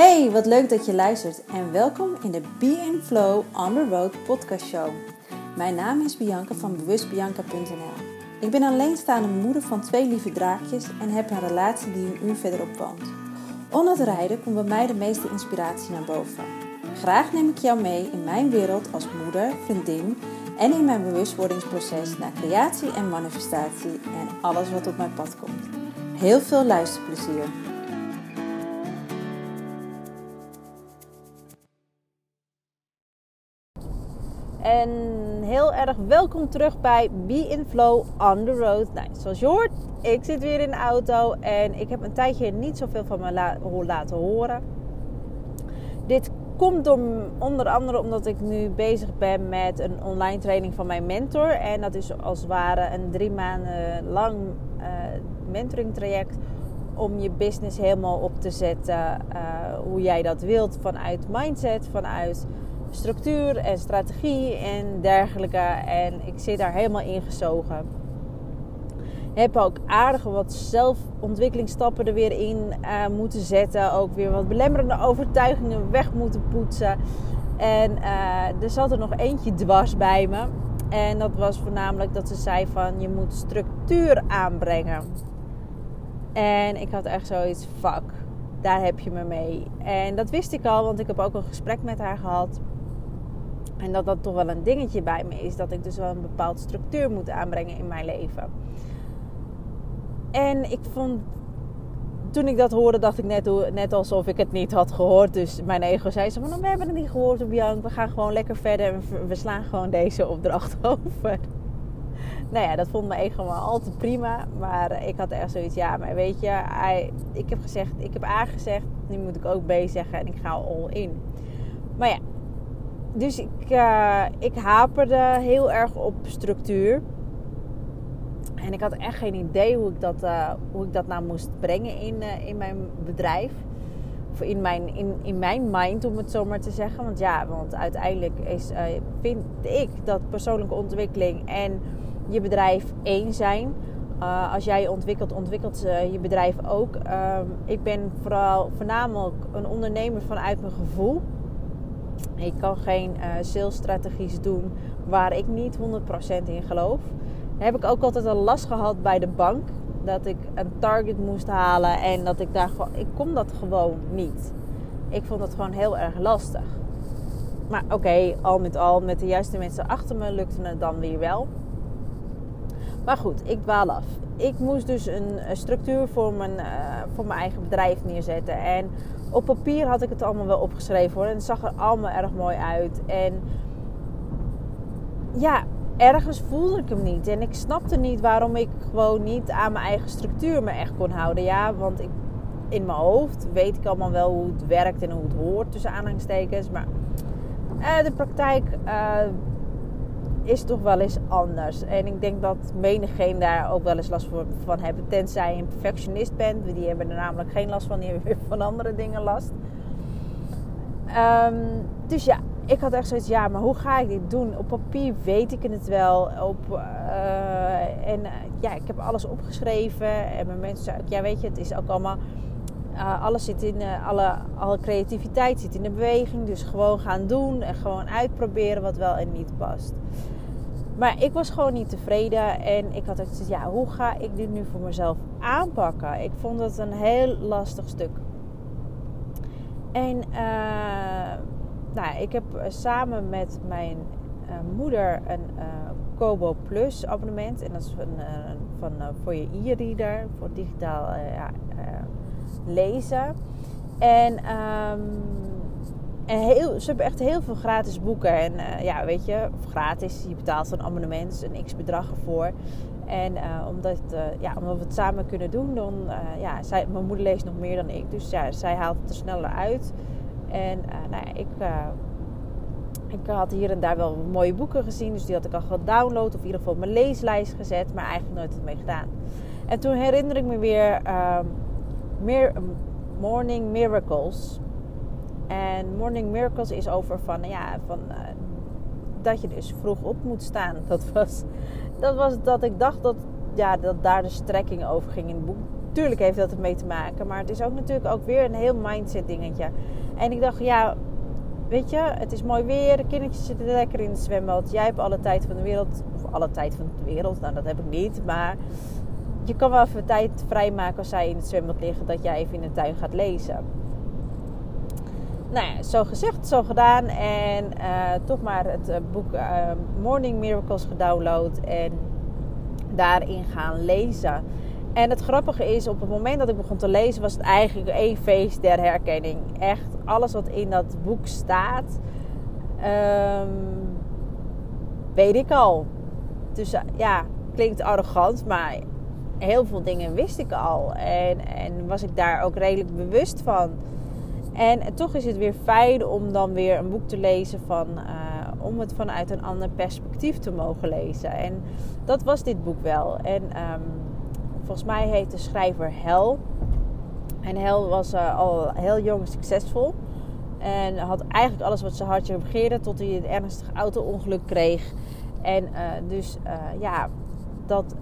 Hey, wat leuk dat je luistert en welkom in de Be in Flow on the Road podcast show. Mijn naam is Bianca van bewustbianca.nl. Ik ben alleenstaande moeder van twee lieve draakjes en heb een relatie die een uur verderop woont. Onder het rijden komt bij mij de meeste inspiratie naar boven. Graag neem ik jou mee in mijn wereld als moeder, vriendin en in mijn bewustwordingsproces naar creatie en manifestatie en alles wat op mijn pad komt. Heel veel luisterplezier! En heel erg welkom terug bij Be in Flow on the Road. Nou, zoals je hoort, ik zit weer in de auto en ik heb een tijdje niet zoveel van me laten horen. Dit komt om, onder andere omdat ik nu bezig ben met een online training van mijn mentor. En dat is als het ware een drie maanden lang uh, mentoring traject om je business helemaal op te zetten uh, hoe jij dat wilt. Vanuit mindset, vanuit structuur en strategie en dergelijke. En ik zit daar helemaal ingezogen. Heb ook aardige wat zelfontwikkelingsstappen er weer in uh, moeten zetten. Ook weer wat belemmerende overtuigingen weg moeten poetsen. En uh, er zat er nog eentje dwars bij me. En dat was voornamelijk dat ze zei van je moet structuur aanbrengen. En ik had echt zoiets, fuck, daar heb je me mee. En dat wist ik al, want ik heb ook een gesprek met haar gehad. En dat dat toch wel een dingetje bij me is. Dat ik dus wel een bepaalde structuur moet aanbrengen in mijn leven. En ik vond. Toen ik dat hoorde, dacht ik net, net alsof ik het niet had gehoord. Dus mijn ego zei zo: van, We hebben het niet gehoord Jan. We gaan gewoon lekker verder. En we slaan gewoon deze opdracht over. Nou ja, dat vond mijn ego wel al te prima. Maar ik had echt zoiets, ja, maar weet je, ik heb gezegd, ik heb A gezegd, nu moet ik ook B zeggen en ik ga all in. Maar ja, dus ik, uh, ik haperde heel erg op structuur. En ik had echt geen idee hoe ik dat, uh, hoe ik dat nou moest brengen in, uh, in mijn bedrijf. Of in mijn, in, in mijn mind, om het zo maar te zeggen. Want ja, want uiteindelijk is, vind ik dat persoonlijke ontwikkeling en je bedrijf één zijn. als jij je ontwikkelt, ontwikkelt je bedrijf ook. Ehm, ik ben vooral voornamelijk een ondernemer vanuit mijn gevoel. Ik kan geen uh, salesstrategies doen waar ik niet 100% in geloof. heb ik ook altijd al last gehad bij de bank. Dat ik een target moest halen en dat ik daar gewoon... Ik kon dat gewoon niet. Ik vond dat gewoon heel erg lastig. Maar oké, al met al, met de juiste mensen achter me lukte het dan weer wel. Maar goed, ik dwaal af. Ik moest dus een structuur voor mijn, uh, voor mijn eigen bedrijf neerzetten. En op papier had ik het allemaal wel opgeschreven hoor. En het zag er allemaal erg mooi uit. En ja, ergens voelde ik hem niet. En ik snapte niet waarom ik gewoon niet aan mijn eigen structuur me echt kon houden. Ja, want ik, in mijn hoofd weet ik allemaal wel hoe het werkt en hoe het hoort tussen aanhalingstekens. Maar uh, de praktijk uh, is toch wel eens anders. En ik denk dat menigeen daar ook wel eens last van hebben. Tenzij je een perfectionist bent. Die hebben er namelijk geen last van. Die hebben weer van andere dingen last. Um, dus ja, ik had echt zoiets. Ja, maar hoe ga ik dit doen? Op papier weet ik het wel. Op, uh, en uh, ja, ik heb alles opgeschreven. En mijn mensen zeiden ja weet je, het is ook allemaal... Uh, alles zit in, alle, alle creativiteit zit in de beweging. Dus gewoon gaan doen en gewoon uitproberen wat wel en niet past. Maar ik was gewoon niet tevreden en ik had ook gezegd, ja, hoe ga ik dit nu voor mezelf aanpakken? Ik vond het een heel lastig stuk. En uh, nou, ik heb samen met mijn moeder een Kobo Plus abonnement. En dat is van, van voor je e-reader, voor digitaal lezen. En um, en heel, ze hebben echt heel veel gratis boeken. En uh, ja, weet je, gratis. Je betaalt een abonnement, een x bedrag ervoor. En uh, omdat, uh, ja, omdat we het samen kunnen doen, dan... ja, zij, mijn moeder leest nog meer dan ik. Dus ja, zij haalt het er sneller uit. En nou ja, ik... ik had hier en daar wel mooie boeken gezien. Dus die had ik al gedownload. Of in ieder geval op mijn leeslijst gezet. Maar eigenlijk nooit het mee gedaan. En toen herinner ik me weer... meer Morning Miracles en Morning Miracles is over van, ja, van uh, dat je dus vroeg op moet staan. Dat was, dat was dat ik dacht dat, ja, dat daar de strekking over ging in het boek. tuurlijk heeft dat ermee te maken. Maar het is ook natuurlijk ook weer een heel mindset dingetje. En ik dacht, ja, weet je, het is mooi weer. De kindertjes zitten lekker in het zwembad. Jij hebt alle tijd van de wereld. Of alle tijd van de wereld. Nou, dat heb ik niet. Maar je kan wel even tijd vrijmaken als zij in het zwembad liggen. Dat jij even in de tuin gaat lezen. Nou ja, zo gezegd, zo gedaan. En uh, toch maar het uh, boek uh, Morning Miracles gedownload. En daarin gaan lezen. En het grappige is, op het moment dat ik begon te lezen, was het eigenlijk één feest der herkenning. Echt alles wat in dat boek staat, um, weet ik al. Dus ja, klinkt arrogant, maar heel veel dingen wist ik al. En, en was ik daar ook redelijk bewust van. En, toch is het weer fijn om dan weer een boek te lezen van, uh, om het vanuit een ander perspectief te mogen lezen. En dat was dit boek wel. En um, volgens mij heet de schrijver Hel. En Hel was uh, al heel jong succesvol. En had eigenlijk alles wat zijn hartje begeerde tot hij een ernstig auto-ongeluk kreeg. En uh, dus ja, dat,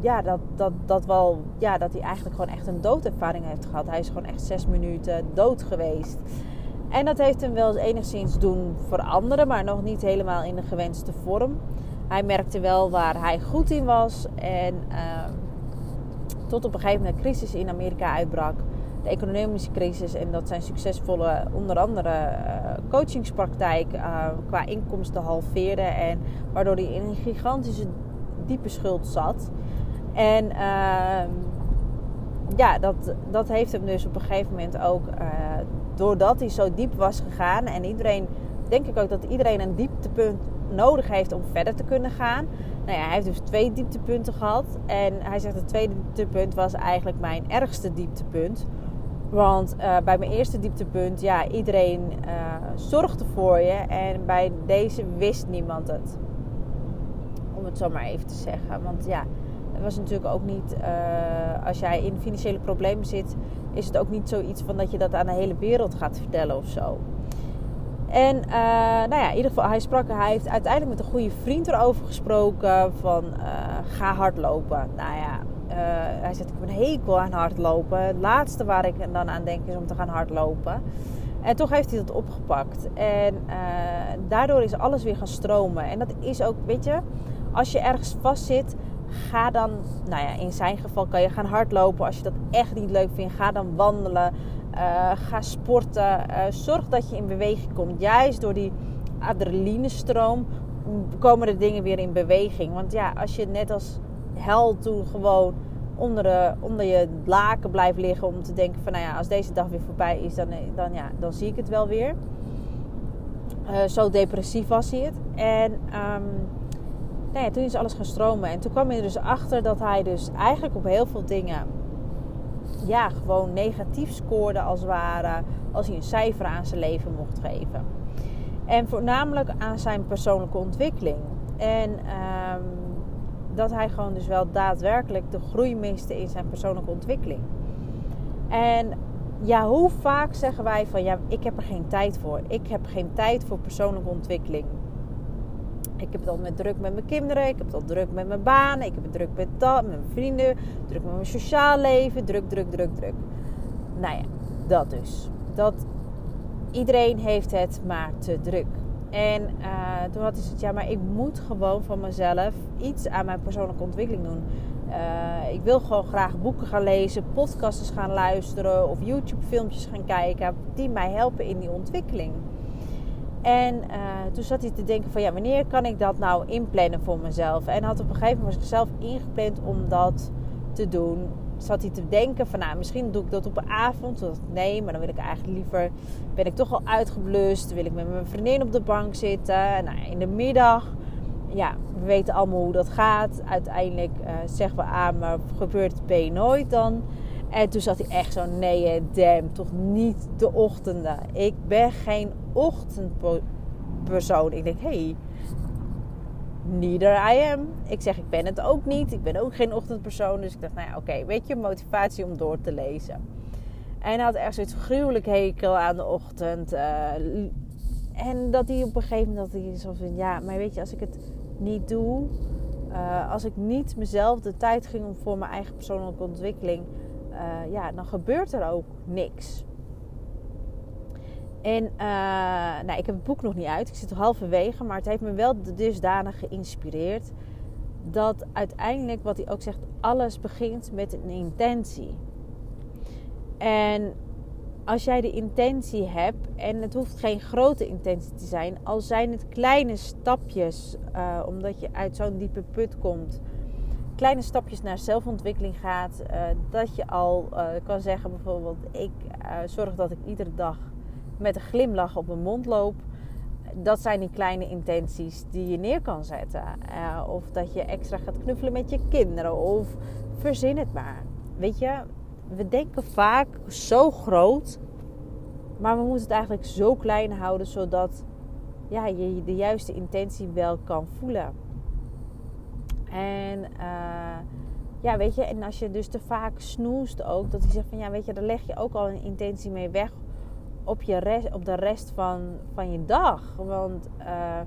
ja, dat, dat, dat, wel, ja, dat hij eigenlijk gewoon echt een doodervaring heeft gehad. Hij is gewoon echt zes minuten dood geweest. En dat heeft hem wel enigszins doen veranderen, maar nog niet helemaal in de gewenste vorm. Hij merkte wel waar hij goed in was. En uh, tot op een gegeven moment een crisis in Amerika uitbrak. De economische crisis. En dat zijn succesvolle, onder andere uh, coachingspraktijk uh, qua inkomsten halveerde. En waardoor hij in een gigantische diepe schuld zat. En ehm, ja, dat, dat heeft hem dus op een gegeven moment ook, uh, doordat hij zo diep was gegaan. En iedereen, denk ik ook dat iedereen een dieptepunt nodig heeft om verder te kunnen gaan. Nou ja, hij heeft dus twee dieptepunten gehad. En hij zegt het tweede dieptepunt was eigenlijk mijn ergste dieptepunt. Want uh, bij mijn eerste dieptepunt, ja, iedereen uh, zorgde voor je. En bij deze wist niemand het. Om het zo maar even te zeggen. Want ja, het was natuurlijk ook niet, uh, als jij in financiële problemen zit, is het ook niet zoiets van dat je dat aan de hele wereld gaat vertellen of zo. En uh, nou ja, in ieder geval, hij sprak, hij heeft uiteindelijk met een goede vriend erover gesproken van uh, ga hardlopen. Nou ja, hij zegt ik heb een hekel aan hardlopen. Het laatste waar ik dan aan denk is om te gaan hardlopen. En toch heeft hij dat opgepakt. En daardoor is alles weer gaan stromen. En dat is ook, weet je, als je ergens vast zit, ga dan, nou ja, in zijn geval kan je gaan hardlopen. Als je dat echt niet leuk vindt, ga dan wandelen. Uh, ga sporten. Uh, zorg dat je in beweging komt. Juist door die adrenalinestroom komen de dingen weer in beweging. Want ja, als je net als hel toen gewoon onder, de, onder je laken blijft liggen om te denken van nou ja, als deze dag weer voorbij is, dan, dan, ja, dan zie ik het wel weer. Zo depressief was hij het. En um, ja, toen is alles gaan stromen. En toen kwam hij er dus achter dat hij dus eigenlijk op heel veel dingen ja, gewoon negatief scoorde als het ware als hij een cijfer aan zijn leven mocht geven. En voornamelijk aan zijn persoonlijke ontwikkeling. En um, dat hij gewoon dus wel daadwerkelijk de groei miste in zijn persoonlijke ontwikkeling. En ja, hoe vaak zeggen wij van ja, ik heb er geen tijd voor. Ik heb geen tijd voor persoonlijke ontwikkeling. Ik heb het al met druk met mijn kinderen, ik heb het al druk met mijn baan, ik heb het druk met dat, met mijn vrienden, druk met mijn sociaal leven, druk, druk, druk, druk. Nou ja, dat dus. Dat iedereen heeft het maar te druk. En uh, toen had hij gezegd, ja, maar ik moet gewoon van mezelf iets aan mijn persoonlijke ontwikkeling doen. Uh, ik wil gewoon graag boeken gaan lezen, podcasts gaan luisteren of YouTube filmpjes gaan kijken die mij helpen in die ontwikkeling. En uh, toen zat hij te denken van ja, wanneer kan ik dat nou inplannen voor mezelf? En had op een gegeven moment zichzelf ingepland om dat te doen. Zat hij te denken van nou, misschien doe ik dat op een avond. Nee, maar dan wil ik eigenlijk liever, ben ik toch al uitgeblust. wil ik met mijn vriendin op de bank zitten. Nou, in de middag, ja, we weten allemaal hoe dat gaat. Uiteindelijk uh, zeggen we aan, maar gebeurt het B nooit dan? En toen zat hij echt zo, nee, damn, toch niet de ochtenden. Ik ben geen ochtendpersoon. Ik denk, hey, neither I am. Ik zeg, ik ben het ook niet. Ik ben ook geen ochtendpersoon. Dus ik dacht, nou ja, oké, weet je, motivatie om door te lezen. En hij had echt zoiets gruwelijk hekel aan de ochtend. Uh, en dat hij op een gegeven moment dat hij zo van, ja, maar weet je, als ik het niet doe, Uh, als ik niet mezelf de tijd ging om voor mijn eigen persoonlijke ontwikkeling, uh, ja, dan gebeurt er ook niks. En uh, nou, ik heb het boek nog niet uit, ik zit halverwege, maar het heeft me wel dusdanig geïnspireerd dat uiteindelijk, wat hij ook zegt, alles begint met een intentie. En als jij de intentie hebt, en het hoeft geen grote intentie te zijn, al zijn het kleine stapjes, uh, omdat je uit zo'n diepe put komt, kleine stapjes naar zelfontwikkeling gaat, uh, dat je al uh, kan zeggen bijvoorbeeld, ik zorg dat ik iedere dag met een glimlach op mijn mond loop. Dat zijn die kleine intenties die je neer kan zetten. of dat je extra gaat knuffelen met je kinderen, of verzin het maar. Weet je, we denken vaak zo groot, maar we moeten het eigenlijk zo klein houden zodat ja, je de juiste intentie wel kan voelen. En uh, ja, weet je, en als je dus te vaak snoest ook, dat hij zegt van ja, weet je, dan leg je ook al een intentie mee weg op, je op de rest van, van je dag. Want uh,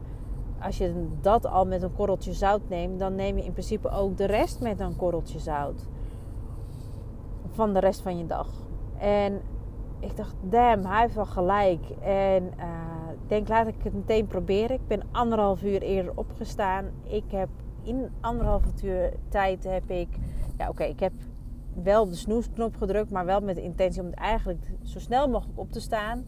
als je dat al met een korreltje zout neemt, dan neem je in principe ook de rest met een korreltje zout van de rest van je dag. En ik dacht, damn, hij heeft wel gelijk. En ik denk, laat ik het meteen proberen. Ik ben anderhalf uur eerder opgestaan. Ik heb in anderhalf uur tijd heb ik... Ja, oké, ik heb wel de snoesknop gedrukt, maar wel met de intentie om het eigenlijk zo snel mogelijk op te staan.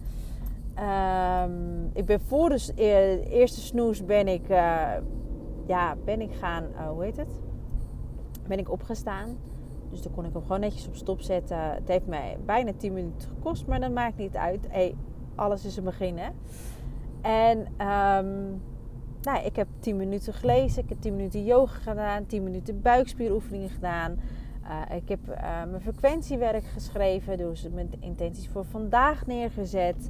Um, ik ben voor de eerste snoes ben ik, uh, ja, ben ik gaan, uh, hoe heet het? Ben ik opgestaan. Dus dan kon ik hem gewoon netjes op stop zetten. Het heeft mij bijna 10 minuten gekost, maar dat maakt niet uit. Hey, alles is een begin, hè? En um, nou, ik heb 10 minuten gelezen, ik heb 10 minuten yoga gedaan, 10 minuten buikspieroefeningen gedaan. Uh, ik heb uh, mijn frequentiewerk geschreven, dus mijn intenties voor vandaag neergezet.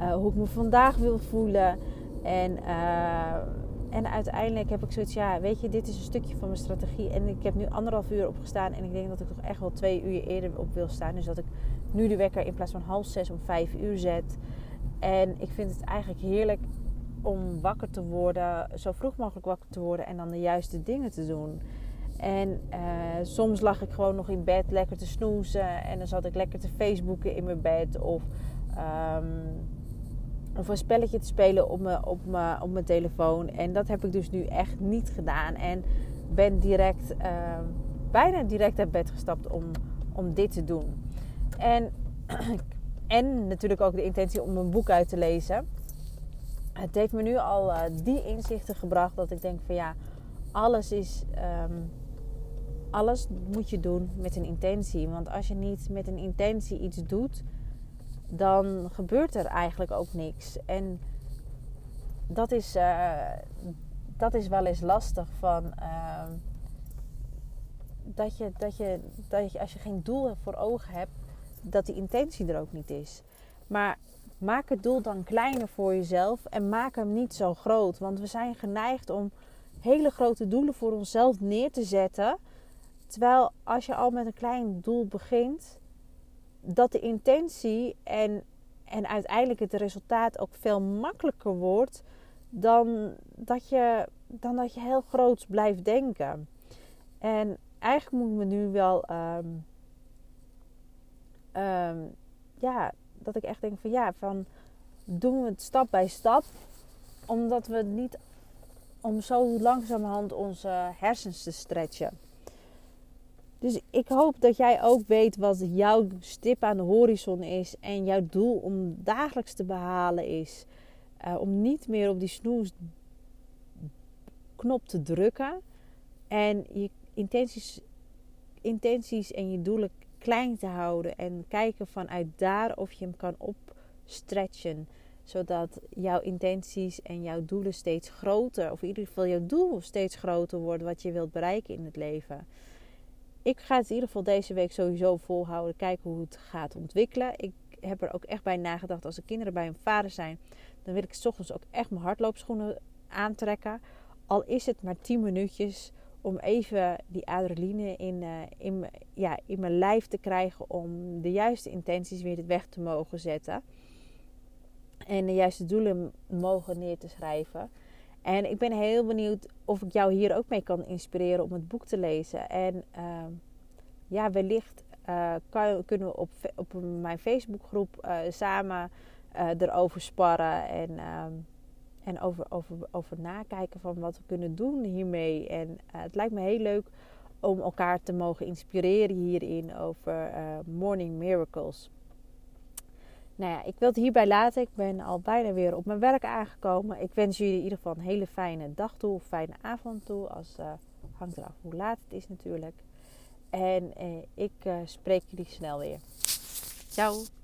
Uh, hoe ik me vandaag wil voelen. En en uiteindelijk heb ik zoiets, ja, weet je, dit is een stukje van mijn strategie. En ik heb nu anderhalf uur opgestaan. En ik denk dat ik toch echt wel twee uur eerder op wil staan. Dus dat ik nu de wekker in plaats van half zes om vijf uur zet. En ik vind het eigenlijk heerlijk om wakker te worden, zo vroeg mogelijk wakker te worden en dan de juiste dingen te doen. En uh, soms lag ik gewoon nog in bed lekker te snoezen en dan zat ik lekker te Facebooken in mijn bed. Of um, of een spelletje te spelen op mijn, op, mijn, op mijn telefoon. En dat heb ik dus nu echt niet gedaan. En ben direct, uh, bijna direct uit bed gestapt om, om dit te doen. En, en natuurlijk ook de intentie om een boek uit te lezen. Het heeft me nu al uh, die inzichten gebracht dat ik denk van ja, alles is. Um, alles moet je doen met een intentie. Want als je niet met een intentie iets doet, dan gebeurt er eigenlijk ook niks. En dat is, uh, dat is wel eens lastig van. Uh, dat, je, dat, je, dat je, als je geen doel voor ogen hebt, dat die intentie er ook niet is. Maar maak het doel dan kleiner voor jezelf en maak hem niet zo groot. Want we zijn geneigd om hele grote doelen voor onszelf neer te zetten. Terwijl als je al met een klein doel begint, dat de intentie en, en uiteindelijk het resultaat ook veel makkelijker wordt dan dat je, dan dat je heel groot blijft denken. En eigenlijk moet me nu wel, um, ja, dat ik echt denk van ja, van doen we het stap bij stap, omdat we niet om zo langzamerhand onze hersens te stretchen. Dus ik hoop dat jij ook weet wat jouw stip aan de horizon is en jouw doel om dagelijks te behalen is. Uh, om niet meer op die snoesknop te drukken en je intenties, intenties en je doelen klein te houden en kijken vanuit daar of je hem kan opstretchen. Zodat jouw intenties en jouw doelen steeds groter, of in ieder geval jouw doel steeds groter wordt wat je wilt bereiken in het leven ik ga het in ieder geval deze week sowieso volhouden. Kijken hoe het gaat ontwikkelen. Ik heb er ook echt bij nagedacht. Als de kinderen bij hun vader zijn, dan wil ik s ochtends ook echt mijn hardloopschoenen aantrekken. Al is het maar 10 minuutjes om even die adrenaline in, uh, in, ja, in mijn lijf te krijgen. Om de juiste intenties weer weg te mogen zetten. En de juiste doelen mogen neer te schrijven. En ik ben heel benieuwd of ik jou hier ook mee kan inspireren om het boek te lezen. En uh, ja, wellicht kan, kunnen we op, op mijn Facebookgroep uh, samen erover sparren en, ehm, en over, over, over nakijken van wat we kunnen doen hiermee. En het lijkt me heel leuk om elkaar te mogen inspireren hierin over Morning Miracles. Nou ja, ik wil het hierbij laten. Ik ben al bijna weer op mijn werk aangekomen. Ik wens jullie in ieder geval een hele fijne dag toe, fijne avond toe. Als, uh, hangt eraf hoe laat het is natuurlijk. En eh, ik spreek jullie snel weer. Ciao!